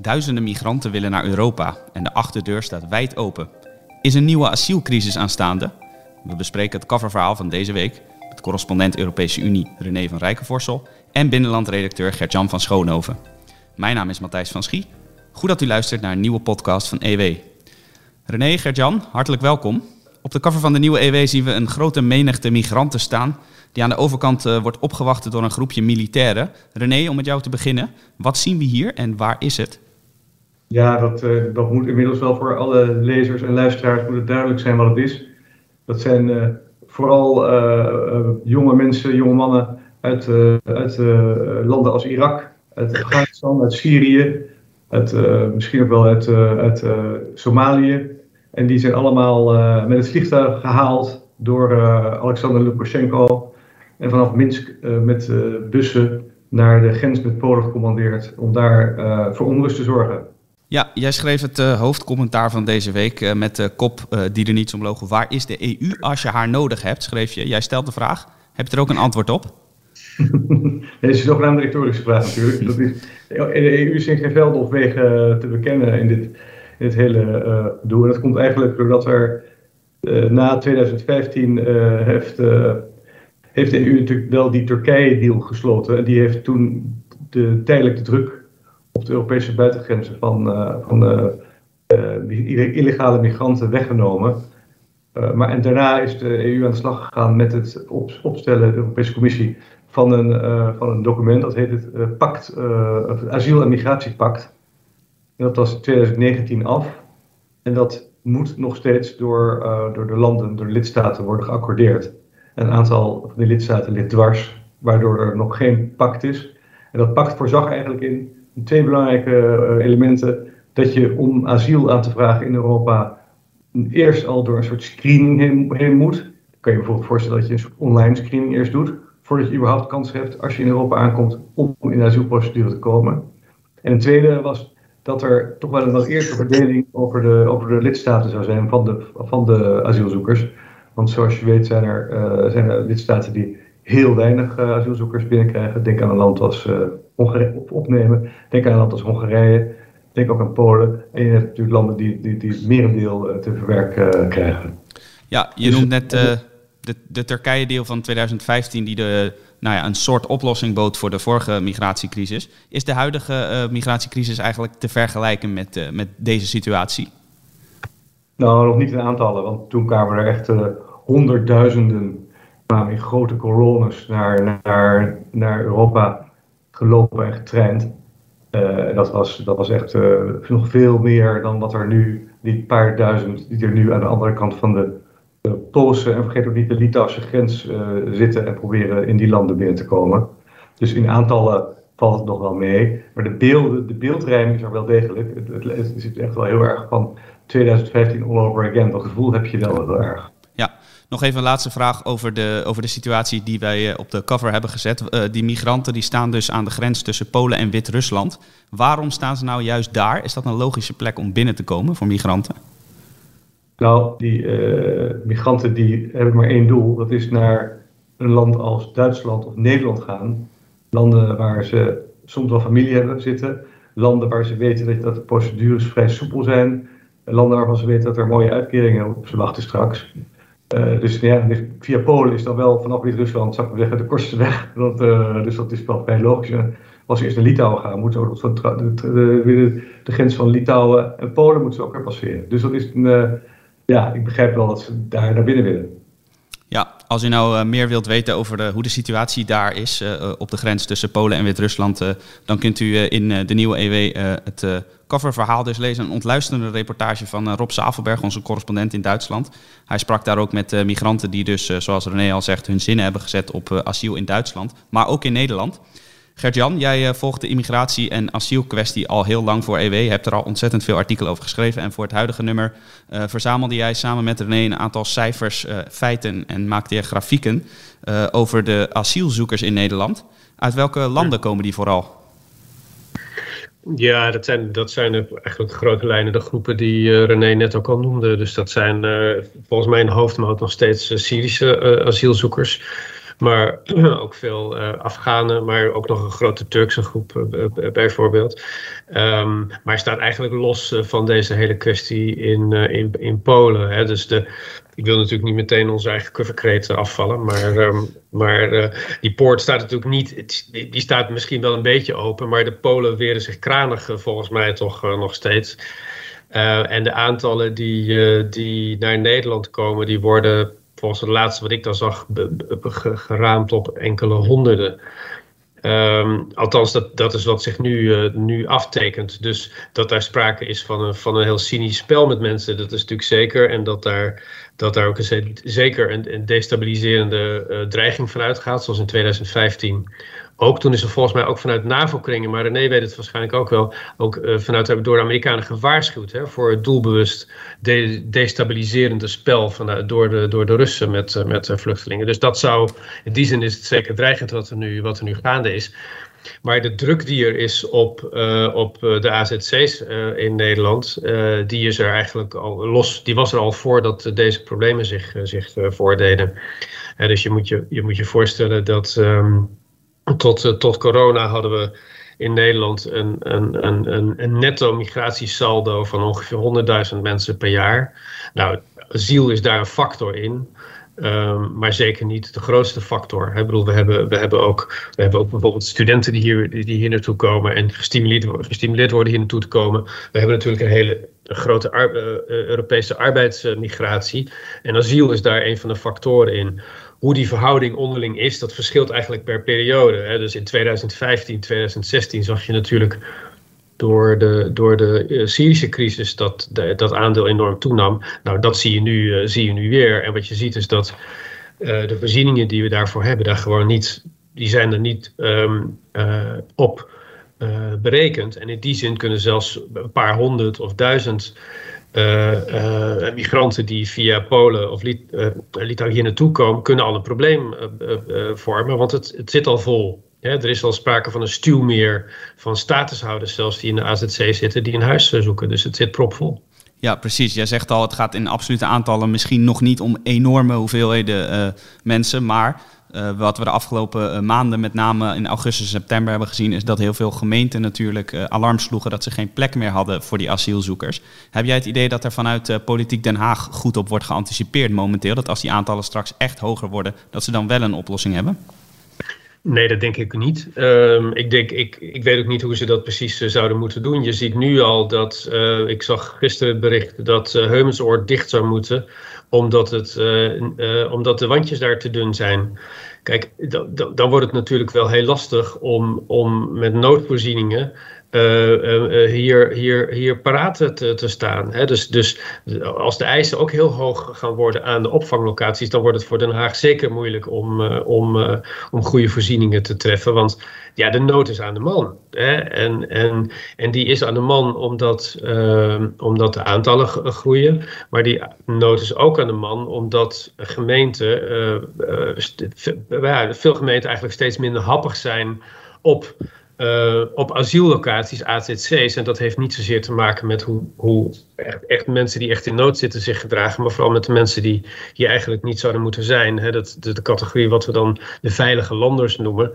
Duizenden migranten willen naar Europa en de achterdeur staat wijd open. Is een nieuwe asielcrisis aanstaande? We bespreken het coververhaal van deze week met correspondent Europese Unie René van Rijkenvorsel en binnenlandredacteur Gert-Jan van Schoonhoven. Mijn naam is Matthijs van Schie. Goed dat u luistert naar een nieuwe podcast van EW. René, Gert-Jan, hartelijk welkom. Op de cover van de nieuwe EW zien we een grote menigte migranten staan die aan de overkant uh, wordt opgewacht door een groepje militairen. René, om met jou te beginnen, wat zien we hier en waar is het? Ja, dat, uh, dat moet inmiddels wel voor alle lezers en luisteraars moet het duidelijk zijn wat het is. Dat zijn uh, vooral jonge mensen, jonge mannen uit, landen als Irak, uit Afghanistan, uit Syrië, uit, misschien ook wel uit, uit Somalië. En die zijn allemaal met het vliegtuig gehaald door Alexander Lukashenko en vanaf Minsk met bussen naar de grens met Polen gecommandeerd om daar voor onrust te zorgen. Ja, jij schreef het hoofdcommentaar van deze week met de kop die er niet om logo. Waar is de EU als je haar nodig hebt? Schreef je. Jij stelt de vraag. Heb je er ook een antwoord op? Dit is nog een retorische vraag natuurlijk. Dat is, de EU zijn geen velden of wegen te bekennen in dit, in dit hele doel. En dat komt eigenlijk doordat er na 2015 heeft heeft de EU natuurlijk wel die Turkije-deal gesloten. En die heeft toen de, tijdelijk de druk op de Europese buitengrenzen van, uh, van uh, illegale migranten weggenomen. Uh, maar en daarna is de EU aan de slag gegaan met het op, opstellen, de Europese Commissie, van een, van een document. Dat heet het Pact, het Asiel- en Migratiepact. En dat was in 2019 af. En dat moet nog steeds door, door de landen, door de lidstaten worden geaccordeerd. Een aantal van die lidstaten ligt dwars, waardoor er nog geen pact is. En dat pact voorzag eigenlijk in twee belangrijke eh, elementen. Dat je om asiel aan te vragen in Europa eerst al door een soort screening heen, moet. Dan kan je bijvoorbeeld voorstellen dat je een soort online screening eerst doet. Voordat je überhaupt kans hebt als je in Europa aankomt om in de asielprocedure te komen. En een tweede was dat er toch wel een wat eerste verdeling over de, over de lidstaten zou zijn van de, van de asielzoekers. Want zoals je weet zijn er, uh, zijn er lidstaten die heel weinig uh, asielzoekers binnenkrijgen. Denk aan een land als op, opnemen. Denk aan een land als Hongarije. Denk ook aan Polen. En je hebt natuurlijk landen die, die, die het merendeel te verwerken krijgen. Ja, je dus, noemt net de, de Turkije-deal van 2015 die de, nou ja, een soort oplossing bood voor de vorige migratiecrisis. Is de huidige migratiecrisis eigenlijk te vergelijken met, met deze situatie? Nou, nog niet in aantallen, want toen kwamen er echt honderdduizenden kwamen in grote kolonnes naar, naar, naar Europa gelopen en getraind. Uh, dat, was, dat was echt uh, nog veel meer dan wat er nu, die paar duizend die er nu aan de andere kant van de, Poolse en vergeet ook niet de Litouwse grens uh, zitten en proberen in die landen binnen te komen. Dus in aantallen valt het nog wel mee. Maar de, beelden, de beeldrijming is er wel degelijk. Het, het, zit echt wel heel erg van 2015 all over again. Dat gevoel heb je wel heel erg. Nog even een laatste vraag over de, over de situatie die wij eh, op de cover hebben gezet. Uh, die migranten die staan dus aan de grens tussen Polen en Wit-Rusland. Waarom staan ze nou juist daar? Is dat een logische plek om binnen te komen voor migranten? Nou, die uh, migranten die hebben maar één doel. Dat is naar een land als Duitsland of Nederland gaan. Landen waar ze soms wel familie hebben zitten. Landen waar ze weten dat de procedures vrij soepel zijn. Landen waarvan ze weten dat er mooie uitkeringen op ze wachten straks. Uh, dus ja, dus via Polen is dan wel vanaf Wit-Rusland, zou ik zeggen, de kortste weg. Dat, uh, dus dat is wel vrij logisch. Als ze eerst naar Litouwen gaan, moeten ze ook de, de, grens van Litouwen en Polen moeten ze ook weer passeren. Dus dat is een, ja, ik begrijp wel dat ze daar naar binnen willen. Als u nou meer wilt weten over hoe de situatie daar is op de grens tussen Polen en Wit-Rusland, dan kunt u in de nieuwe EW het coververhaal dus lezen. Een ontluisterende reportage van Rob Zavelberg, onze correspondent in Duitsland. Hij sprak daar ook met migranten die dus, zoals René al zegt, hun zinnen hebben gezet op asiel in Duitsland. Maar ook in Nederland. Gert-Jan, jij volgt de immigratie- en asielkwestie al heel lang voor EW. Je hebt er al ontzettend veel artikelen over geschreven. En voor het huidige nummer verzamelde jij samen met René een aantal cijfers, feiten en maakte je grafieken over de asielzoekers in Nederland. Uit welke landen komen die vooral? Ja, dat zijn, dat zijn eigenlijk grote lijnen de groepen die uh, René net ook al noemde. Dus dat zijn uh, volgens mij in hoofdmoot nog steeds uh, Syrische asielzoekers. Maar ook veel Afghanen, maar ook nog een grote Turkse groep bijvoorbeeld. Um, maar staat eigenlijk los van deze hele kwestie in, in, in Polen. Hè. Dus de, ik wil natuurlijk niet meteen onze eigen coverkreet afvallen, maar, ehm, maar die poort staat natuurlijk niet, die staat misschien wel een beetje open, maar de Polen weren zich kranig volgens mij toch nog steeds. En de aantallen die, die naar Nederland komen, die worden volgens het laatste wat ik dan zag geraamd op enkele honderden. Um, althans, dat, dat is wat zich nu, uh, nu aftekent. Dus dat daar sprake is van een, van een heel cynisch spel met mensen, dat is natuurlijk zeker. En dat daar, dat daar ook een, zeker een, destabiliserende uh, dreiging vanuit gaat, zoals in 2015 ook toen is er volgens mij ook vanuit NAVO-kringen, maar René weet het waarschijnlijk ook wel, ook uh, vanuit door de Amerikanen gewaarschuwd hè, voor het doelbewust de, destabiliserende spel van, door, de, door de Russen met, uh, met uh, vluchtelingen. Dus dat zou, in die zin is het zeker dreigend wat er nu, wat er nu gaande is. Maar de druk die er is op, op de AZC's in Nederland, die is er eigenlijk al los. Die was er al voordat deze problemen zich, zich voordeden. dus je moet je, je moet je voorstellen dat. Um, tot, eh, tot corona hadden we in Nederland een, een, een, een, netto migratiesaldo van ongeveer 100.000 mensen per jaar. Nou, asiel is daar een factor in. Um, maar zeker niet de grootste factor. Ik bedoel, we hebben, we, hebben ook, we hebben ook bijvoorbeeld studenten die hier, die hier naartoe komen en gestimuleerd, gestimuleerd worden hier naartoe te komen. We hebben natuurlijk een hele grote uh, Europese arbeidsmigratie. En asiel is daar een van de factoren in hoe die verhouding onderling is, dat verschilt eigenlijk per periode. Hè. Dus in 2015, 2016 zag je natuurlijk door de, door de uh, Syrische crisis dat dat aandeel enorm toenam. Nou, dat zie je, nu, uh, zie je nu weer. En wat je ziet is dat uh, de voorzieningen die we daarvoor hebben, daar gewoon niet, die zijn er niet um, op berekend. En in die zin kunnen zelfs een paar honderd of duizend migranten die via Polen of Lit Litouwen hier naartoe komen, kunnen al een probleem vormen, want het, het zit al vol. er is al sprake van een stuwmeer van statushouders zelfs die in de AZC zitten, die een huis zoeken. Dus het zit propvol. Ja, precies. Jij zegt al, het gaat in absolute aantallen misschien nog niet om enorme hoeveelheden mensen, maar uh, wat we de afgelopen uh, maanden, met name in augustus en september, hebben gezien, is dat heel veel gemeenten natuurlijk uh, alarm sloegen dat ze geen plek meer hadden voor die asielzoekers. Heb jij het idee dat er vanuit Politiek Den Haag goed op wordt geanticipeerd momenteel? Dat als die aantallen straks echt hoger worden, dat ze dan wel een oplossing hebben? Nee, dat denk ik niet. Um, ik, denk, ik, ik weet ook niet hoe ze dat precies zouden moeten doen. Je ziet nu al dat, ik zag gisteren het bericht dat Heumensoord dicht zou moeten omdat, het, uh, omdat de wandjes daar te dun zijn. Kijk, dan wordt het natuurlijk wel heel lastig om, om met noodvoorzieningen uh, hier, hier, hier paraat te, te staan. Hè? Dus, dus als de eisen ook heel hoog gaan worden aan de opvanglocaties, dan wordt het voor Den Haag zeker moeilijk om, om, om goede voorzieningen te treffen. Want ja, de nood is aan de man. Hè? En, en, en die is aan de man omdat, omdat de aantallen groeien. Maar die nood is ook aan de man omdat gemeenten, veel gemeenten eigenlijk steeds minder happig zijn op op asiellocaties, AZC's. En dat heeft niet zozeer te maken met hoe, hoe echt, echt, mensen die echt in nood zitten zich gedragen, maar vooral met de mensen die hier eigenlijk niet zouden moeten zijn. Hè. Dat, de, categorie wat we dan de veilige landers noemen.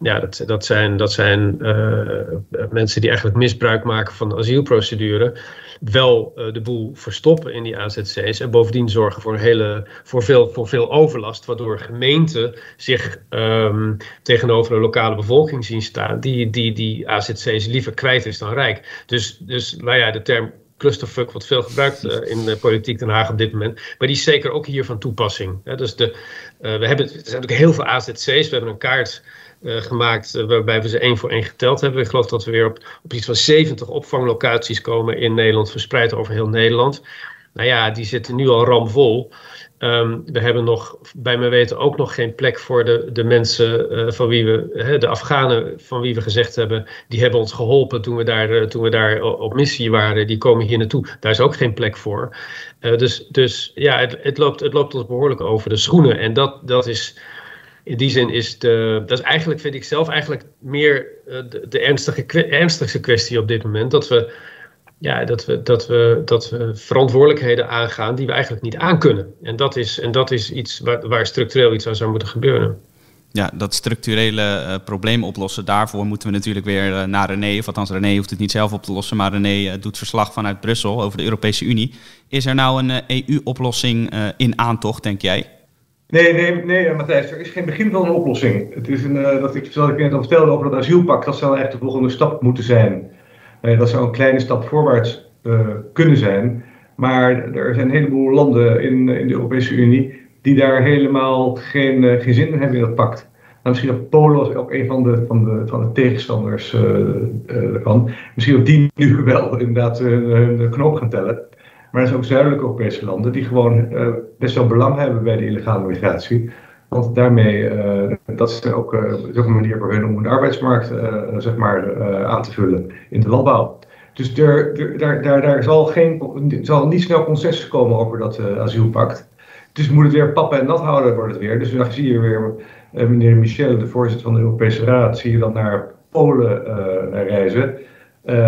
Ja, dat, dat zijn, dat zijn uh, mensen die eigenlijk misbruik maken van de asielprocedure wel uh, de boel verstoppen in die AZC's. En bovendien zorgen voor, hele, voor, veel, voor veel overlast. Waardoor gemeenten zich um, tegenover de lokale bevolking zien staan. Die die, die AZC's liever kwijt is dan rijk. Dus, dus nou ja, de term clusterfuck wordt veel gebruikt uh, in de politiek Den Haag op dit moment. Maar die is zeker ook hier van toepassing. Hè? Dus de, uh, we hebben, er zijn natuurlijk heel veel AZC's. We hebben een kaart gemaakt waarbij we ze één voor één geteld hebben. Ik geloof dat we weer op, op iets van 70 opvanglocaties komen in Nederland, verspreid over heel Nederland. Nou ja, die zitten nu al ramvol. Um, we hebben nog, bij mijn weten, ook nog geen plek voor de, de mensen uh, van wie we, hè, de Afghanen van wie we gezegd hebben, die hebben ons geholpen toen we daar, uh, toen we daar op missie waren. Die komen hier naartoe. Daar is ook geen plek voor. Uh, dus, dus ja, het, het, loopt, het loopt ons behoorlijk over de schoenen. En dat, dat is in die zin is de, dat is eigenlijk, vind ik zelf, eigenlijk meer de, de ernstige, ernstigste kwestie op dit moment. Dat we, ja, dat, we, dat, we, dat we verantwoordelijkheden aangaan die we eigenlijk niet aankunnen. En dat is, en dat is iets waar, waar structureel iets aan zou moeten gebeuren. Ja, dat structurele uh, probleem oplossen, daarvoor moeten we natuurlijk weer uh, naar René. Of althans, René hoeft het niet zelf op te lossen, maar René uh, doet verslag vanuit Brussel over de Europese Unie. Is er nou een EU-oplossing in aantocht, denk jij? Nee, nee, nee, Matthijs, er is geen begin van een oplossing. Het is een, dat ik, zoals ik net al vertelde over het asielpact, dat zou echt de volgende stap moeten zijn. Dat zou een kleine stap voorwaarts kunnen zijn. Maar er zijn een heleboel landen in, in de Europese Unie die daar helemaal geen, geen zin in hebben in dat pact. Nou, misschien dat Polen ook een van de, van de, van de tegenstanders ervan. Misschien dat die nu wel inderdaad hun knoop gaan tellen. Maar er zijn ook zuidelijke Europese landen die gewoon best wel belang hebben bij de illegale migratie. Want daarmee, dat is ook, ook een manier voor hun om de arbeidsmarkt zeg maar, aan te vullen in de landbouw. Dus er, daar, daar, daar zal, geen, zal niet snel consensus komen over dat asielpact. Dus moet het weer pappen en nat houden, wordt het weer. Dus dan zie je weer meneer Michel, de voorzitter van de Europese Raad, zie je dan naar Polen uh, reizen.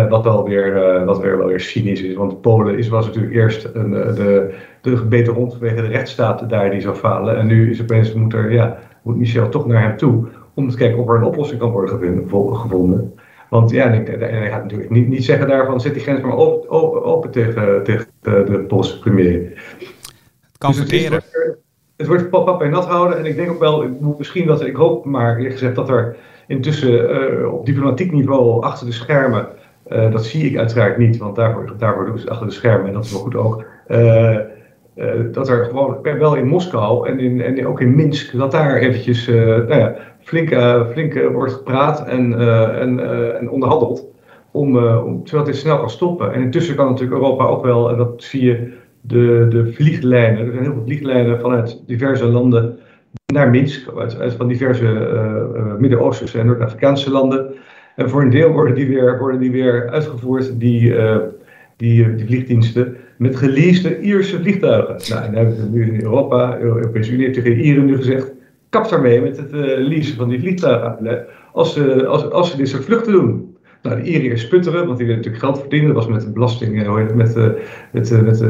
Wat, wel weer, wat weer wel weer cynisch is. Want Polen is, was natuurlijk eerst een, de, de gebeten hond vanwege de rechtsstaat daar die zou falen. En nu is opeens, moet, er, ja, moet Michel toch naar hem toe om te kijken of er een oplossing kan worden gevonden. Want ja, en hij gaat natuurlijk niet, niet zeggen daarvan, zet die grens maar open, open, open tegen, tegen de, de Poolse premier kan dus verkeren. Het, wordt pap en nat houden. En ik denk ook wel, misschien dat, ik hoop maar eerlijk gezegd dat er intussen uh, op diplomatiek niveau achter de schermen, uh, dat zie ik uiteraard niet, want daarvoor, daarvoor doen ze achter de schermen en dat is wel goed ook. Uh, dat er gewoon wel in Moskou en, in, en ook in Minsk, dat daar eventjes nou ja, flink, flink wordt gepraat en, en, en onderhandeld. Om, om, zodat dit snel kan stoppen. En intussen kan natuurlijk Europa ook wel, en dat zie je de, de vlieglijnen. Er zijn heel veel vlieglijnen vanuit diverse landen naar Minsk, uit, van diverse uh, Midden-Oosterse en Noord-Afrikaanse landen. En voor een deel worden die weer, worden die weer uitgevoerd, die, uh, die, die vliegdiensten, met geleasede Ierse vliegtuigen. Nou, nu in Europa, de Europese Unie heeft tegen Ieren nu gezegd, kap daarmee met het leasen van die vliegtuigen. Als ze, als, als ze dit soort vluchten doen. Nou, de Iriërs sputteren, want die willen natuurlijk geld verdienen. Dat was met de belasting, eh, met, de, met, de, met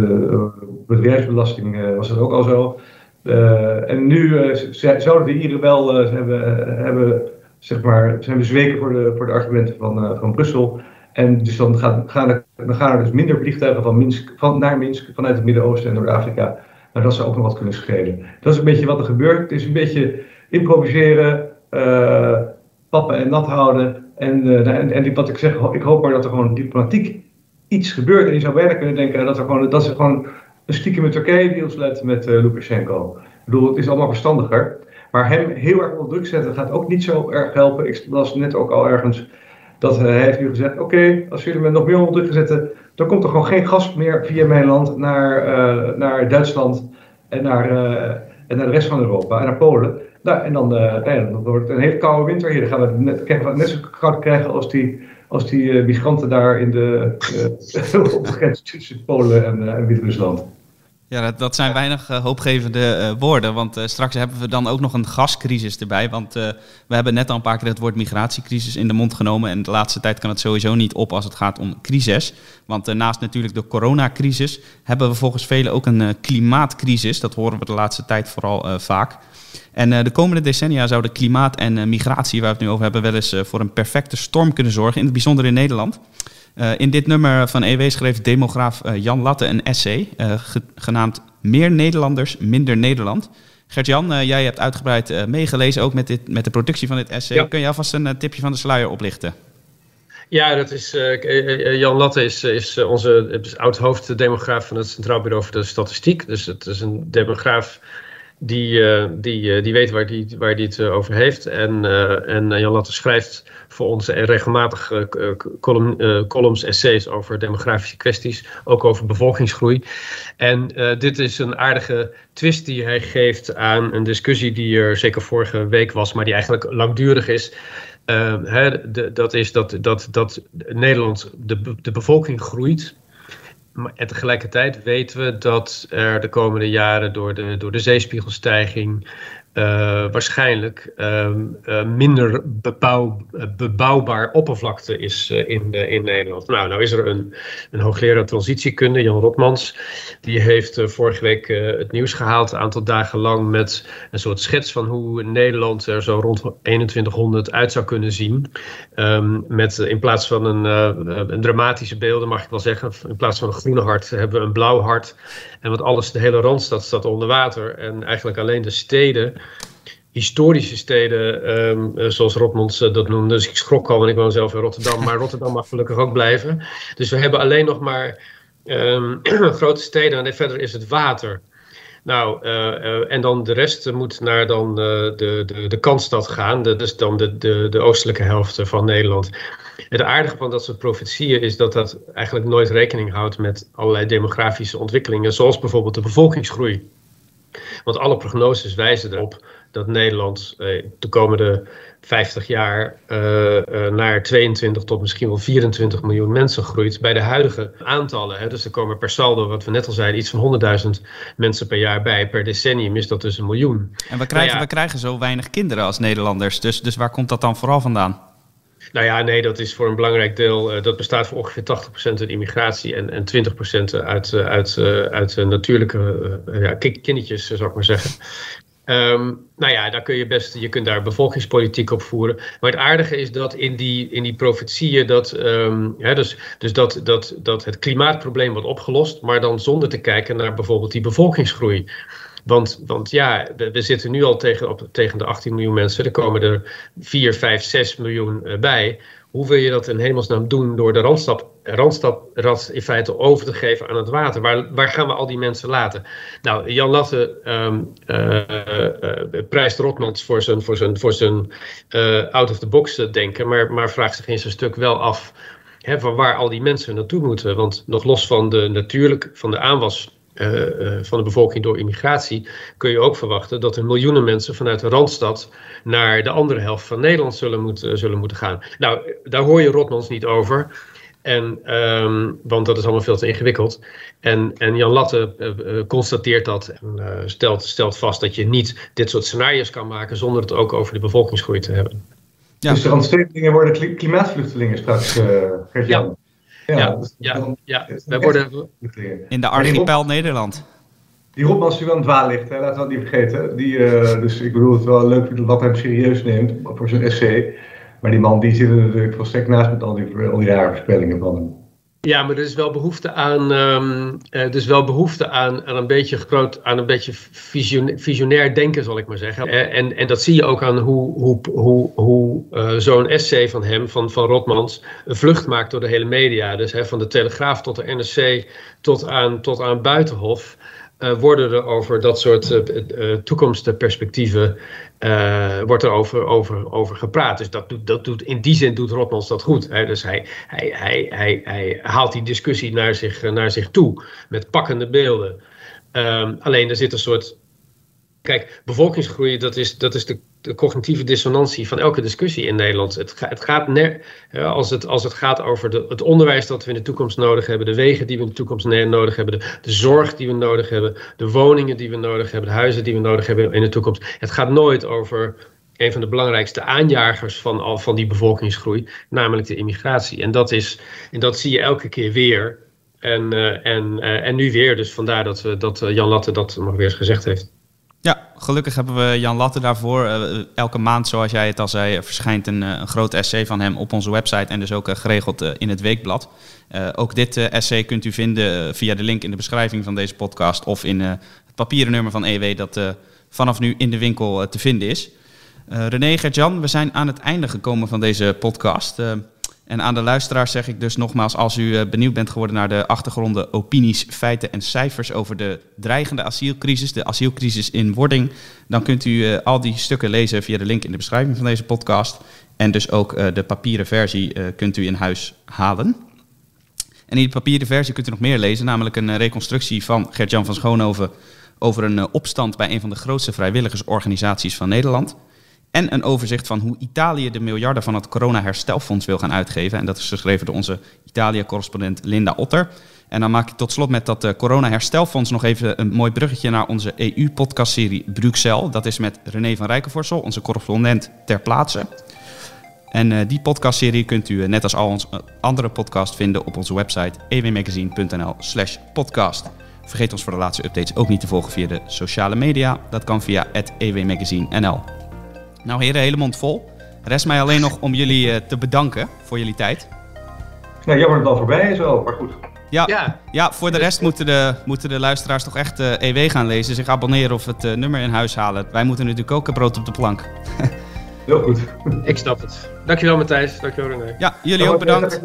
bedrijfsbelasting eh, was dat ook al zo. Uh, en nu uh, zouden de Ieren wel hebben, hebben, zeg maar, zijn bezweken voor de, voor de argumenten van, van Brussel. En dus dan gaan, gaan, er, dan gaan er dus minder vliegtuigen van Minsk, van, naar Minsk vanuit het Midden-Oosten en Noord-Afrika. Maar dat zou ook nog wat kunnen schelen. Dat is een beetje wat er gebeurt. Het is een beetje improviseren, pappen en nat houden. En, uh, en, en wat ik zeg, ik hoop maar dat er gewoon diplomatiek iets gebeurt. En je zou bijna kunnen denken dat, er gewoon, dat ze gewoon een stiekem met Turkije deals let met uh, Lukashenko. Ik bedoel, het is allemaal verstandiger. Maar hem heel erg onder druk zetten gaat ook niet zo erg helpen. Ik las net ook al ergens dat hij heeft nu gezegd: Oké, als jullie me nog meer onder druk dan komt er gewoon geen gas meer via mijn land naar, uh, naar Duitsland en naar, uh, en naar de rest van Europa en naar Polen. Nou, en dan, dan wordt het een hele koude winter hier. Dan gaan we net, net zo koud krijgen als die, als die migranten daar in de, op de grens tussen Polen en, en Wit-Rusland. Ja, dat, zijn weinig uh, hoopgevende uh, woorden. Want uh, straks hebben we dan ook nog een gascrisis erbij. Want we hebben net al een paar keer het woord migratiecrisis in de mond genomen. En de laatste tijd kan het sowieso niet op als het gaat om crisis. Want naast natuurlijk de coronacrisis hebben we volgens velen ook een klimaatcrisis. Dat horen we de laatste tijd vooral vaak. En de komende decennia zouden klimaat en migratie, waar we het nu over hebben, wel eens voor een perfecte storm kunnen zorgen, in het bijzonder in Nederland. In dit nummer van EW schreef demograaf Jan Latte een essay, ge genaamd Meer Nederlanders, minder Nederland. Gert-Jan, jij hebt uitgebreid meegelezen, ook met, dit, met de productie van dit essay. Ja. Kun je alvast een tipje van de sluier oplichten? Ja, dat is, Jan Latte is, is onze is oud-hoofddemograaf van het Centraal Bureau voor de Statistiek. Dus het is een demograaf die, uh, die, uh, die weet waar die, waar die het uh, over heeft. En, en Jan Latte schrijft voor ons regelmatig column, columns, essays over demografische kwesties, ook over bevolkingsgroei. En dit is een aardige twist die hij geeft aan een discussie die er zeker vorige week was, maar die eigenlijk langdurig is. Hè, de, dat is dat, dat, dat Nederland, de, de bevolking groeit en tegelijkertijd weten we dat er de komende jaren door de, door de zeespiegelstijging waarschijnlijk ehm, minder bebouw, bebouwbaar oppervlakte is in, in Nederland. Nou, nou is er een, een hoogleraar transitiekunde, Jan Rotmans, die heeft vorige week het nieuws gehaald, een aantal dagen lang, met een soort schets van hoe Nederland er zo rond 2100 uit zou kunnen zien. Um, met in plaats van een, een dramatische beelden, mag ik wel zeggen, in plaats van een groene hart hebben we een blauw hart. En wat alles, de hele Randstad staat onder water. En eigenlijk alleen de steden, historische steden, ehm, eh, zoals Rotmonds uh, dat noemde. Dus ik schrok al, want ik woon zelf in Rotterdam. Maar Rotterdam mag gelukkig ook blijven. Dus we hebben alleen nog maar um, grote steden en verder is het water. Nou, uh, en dan de rest moet naar dan, de, de, de Kantstad gaan, de, dus dan de, de, de oostelijke helft van Nederland. Het aardige van dat soort profetieën is dat dat eigenlijk nooit rekening houdt met allerlei demografische ontwikkelingen, zoals bijvoorbeeld de bevolkingsgroei. Want alle prognoses wijzen erop dat Nederland eh, de komende 50 jaar uh, uh, naar 22 tot misschien wel 24 miljoen mensen groeit bij de huidige aantallen. Hè. Dus er komen per saldo, wat we net al zeiden, iets van 100.000 mensen per jaar bij. Per decennium is dat dus een miljoen. En we krijgen, nou we krijgen zo weinig kinderen als Nederlanders. Dus, dus waar komt dat dan vooral vandaan? Nou ja, nee, dat is voor een belangrijk deel. Uh, dat bestaat voor ongeveer 80% uit immigratie en, en 20% uit, uh, uit, uh, uit natuurlijke ja, kindertjes, zou ik maar zeggen. Um, nou ja, daar kun je best, je kunt daar bevolkingspolitiek op voeren. Maar het aardige is dat in die, in die profetieën, dat, ja, dus, dus dat, dat, dat het klimaatprobleem wordt opgelost, maar dan zonder te kijken naar bijvoorbeeld die bevolkingsgroei. Want, want ja, we, zitten nu al tegen, op, tegen de 18 miljoen mensen. Er komen er 4, 5, 6 miljoen uh, bij. Hoe wil je dat in hemelsnaam doen door de randstap, randstaprad in feite over te geven aan het water? Waar, waar gaan we al die mensen laten? Nou, Jan Latte um, uh, uh, prijst Rotmans voor zijn, voor zijn, voor zijn out-of-the-box denken, maar, maar vraagt zich in zijn stuk wel af hè, van waar al die mensen naartoe moeten. Want nog los van de natuurlijk, van de aanwas van de bevolking door immigratie, kun je ook verwachten dat er miljoenen mensen vanuit de Randstad naar de andere helft van Nederland zullen moeten, zullen moeten gaan. Nou, daar hoor je Rotmans niet over. En, um, want dat is allemaal veel te ingewikkeld. En, en Jan Latte uh, constateert dat en stelt, stelt vast dat je niet dit soort scenario's kan maken zonder het ook over de bevolkingsgroei te hebben. Ja. Dus de randstedelingen worden klimaatvluchtelingen straks, uh, Ja. Ja, ja, ja, Wij worden... In de archipel Nederland. Die Rotmans is natuurlijk aan het dwaallicht, hè? laten we dat niet vergeten. Die, uh, dus ik bedoel het wel leuk dat hij hem serieus neemt voor zijn essay. Maar die man die zit er natuurlijk volstrekt naast met al die, al die rare voorspellingen van hem. Ja, maar er is wel behoefte aan, um, er is wel behoefte aan, aan een beetje groot, aan een beetje visionair, visionair denken, zal ik maar zeggen. En, en dat zie je ook aan hoe, hoe, hoe, hoe uh, zo'n essay van hem, van, van Rotmans, een vlucht maakt door de hele media. Dus hè, van de Telegraaf tot de NRC tot aan, tot aan Buitenhof. Uh, worden er over dat soort uh, toekomstperspectieven wordt er over, over, over gepraat. Dus dat doet, dat doet, in die zin doet Rotmans dat goed. Hè? Dus hij, hij, hij, hij, hij haalt die discussie naar zich, naar zich toe met pakkende beelden. Um, alleen er zit een soort Kijk, bevolkingsgroei, dat is, dat is de, de, cognitieve dissonantie van elke discussie in Nederland. Het, het gaat als, het, als het gaat over de, het onderwijs dat we in de toekomst nodig hebben, de wegen die we in de toekomst nodig hebben, de, de, zorg die we nodig hebben, de woningen die we nodig hebben, de huizen die we nodig hebben in de toekomst. Het gaat nooit over een van de belangrijkste aanjagers van, al, van die bevolkingsgroei, namelijk de immigratie. En dat, is, en dat zie je elke keer weer. En, uh, en, uh, en nu weer, dus vandaar dat, uh, dat Jan Latte dat nog weer eens gezegd heeft. Gelukkig hebben we Jan Latte daarvoor. Uh, elke maand, zoals jij het al zei, verschijnt een, een groot essay van hem op onze website en dus ook geregeld in het weekblad. ook dit essay kunt u vinden via de link in de beschrijving van deze podcast of in het papieren nummer van EW dat vanaf nu in de winkel te vinden is. René Gertjan, we zijn aan het einde gekomen van deze podcast. En aan de luisteraars zeg ik dus nogmaals, als u eh, benieuwd bent geworden naar de achtergronden, opinies, feiten en cijfers over de dreigende asielcrisis, de asielcrisis in wording, dan kunt u uh, al die stukken lezen via de link in de beschrijving van deze podcast. En dus ook uh, de papieren versie kunt u in huis halen. En in die papieren versie kunt u nog meer lezen, namelijk een reconstructie van Gert-Jan van Schoonhoven over een opstand bij een van de grootste vrijwilligersorganisaties van Nederland. En een overzicht van hoe Italië de miljarden van het corona-herstelfonds wil gaan uitgeven. En dat is geschreven door onze Italië-correspondent Linda Otter. En dan maak ik tot slot met dat uh, corona-herstelfonds nog even een mooi bruggetje naar onze EU-podcastserie Bruxelles. Dat is met René van Rijkenvorsel, onze correspondent ter plaatse. En uh, die podcastserie kunt u, uh, net als al onze andere podcast, vinden op onze website ewmagazine.nl slash podcast. Vergeet ons voor de laatste updates ook niet te volgen via de sociale media. Dat kan via ewmagazine.nl. Nou heren, hele mond vol. Rest mij alleen nog om jullie uh, te bedanken voor jullie tijd. Nou, jammer dat het al voorbij is wel, maar goed. Ja, ja. ja voor de rest moeten de, moeten de luisteraars toch echt uh, EW gaan lezen, zich abonneren of het uh, nummer in huis halen. Wij moeten natuurlijk ook een brood op de plank. Heel goed. Ik snap het. Dankjewel Matthijs, dankjewel René. Ja, jullie ook bedankt.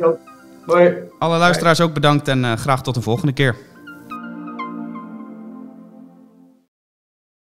Hoi. Alle luisteraars ook bedankt en uh, graag tot de volgende keer.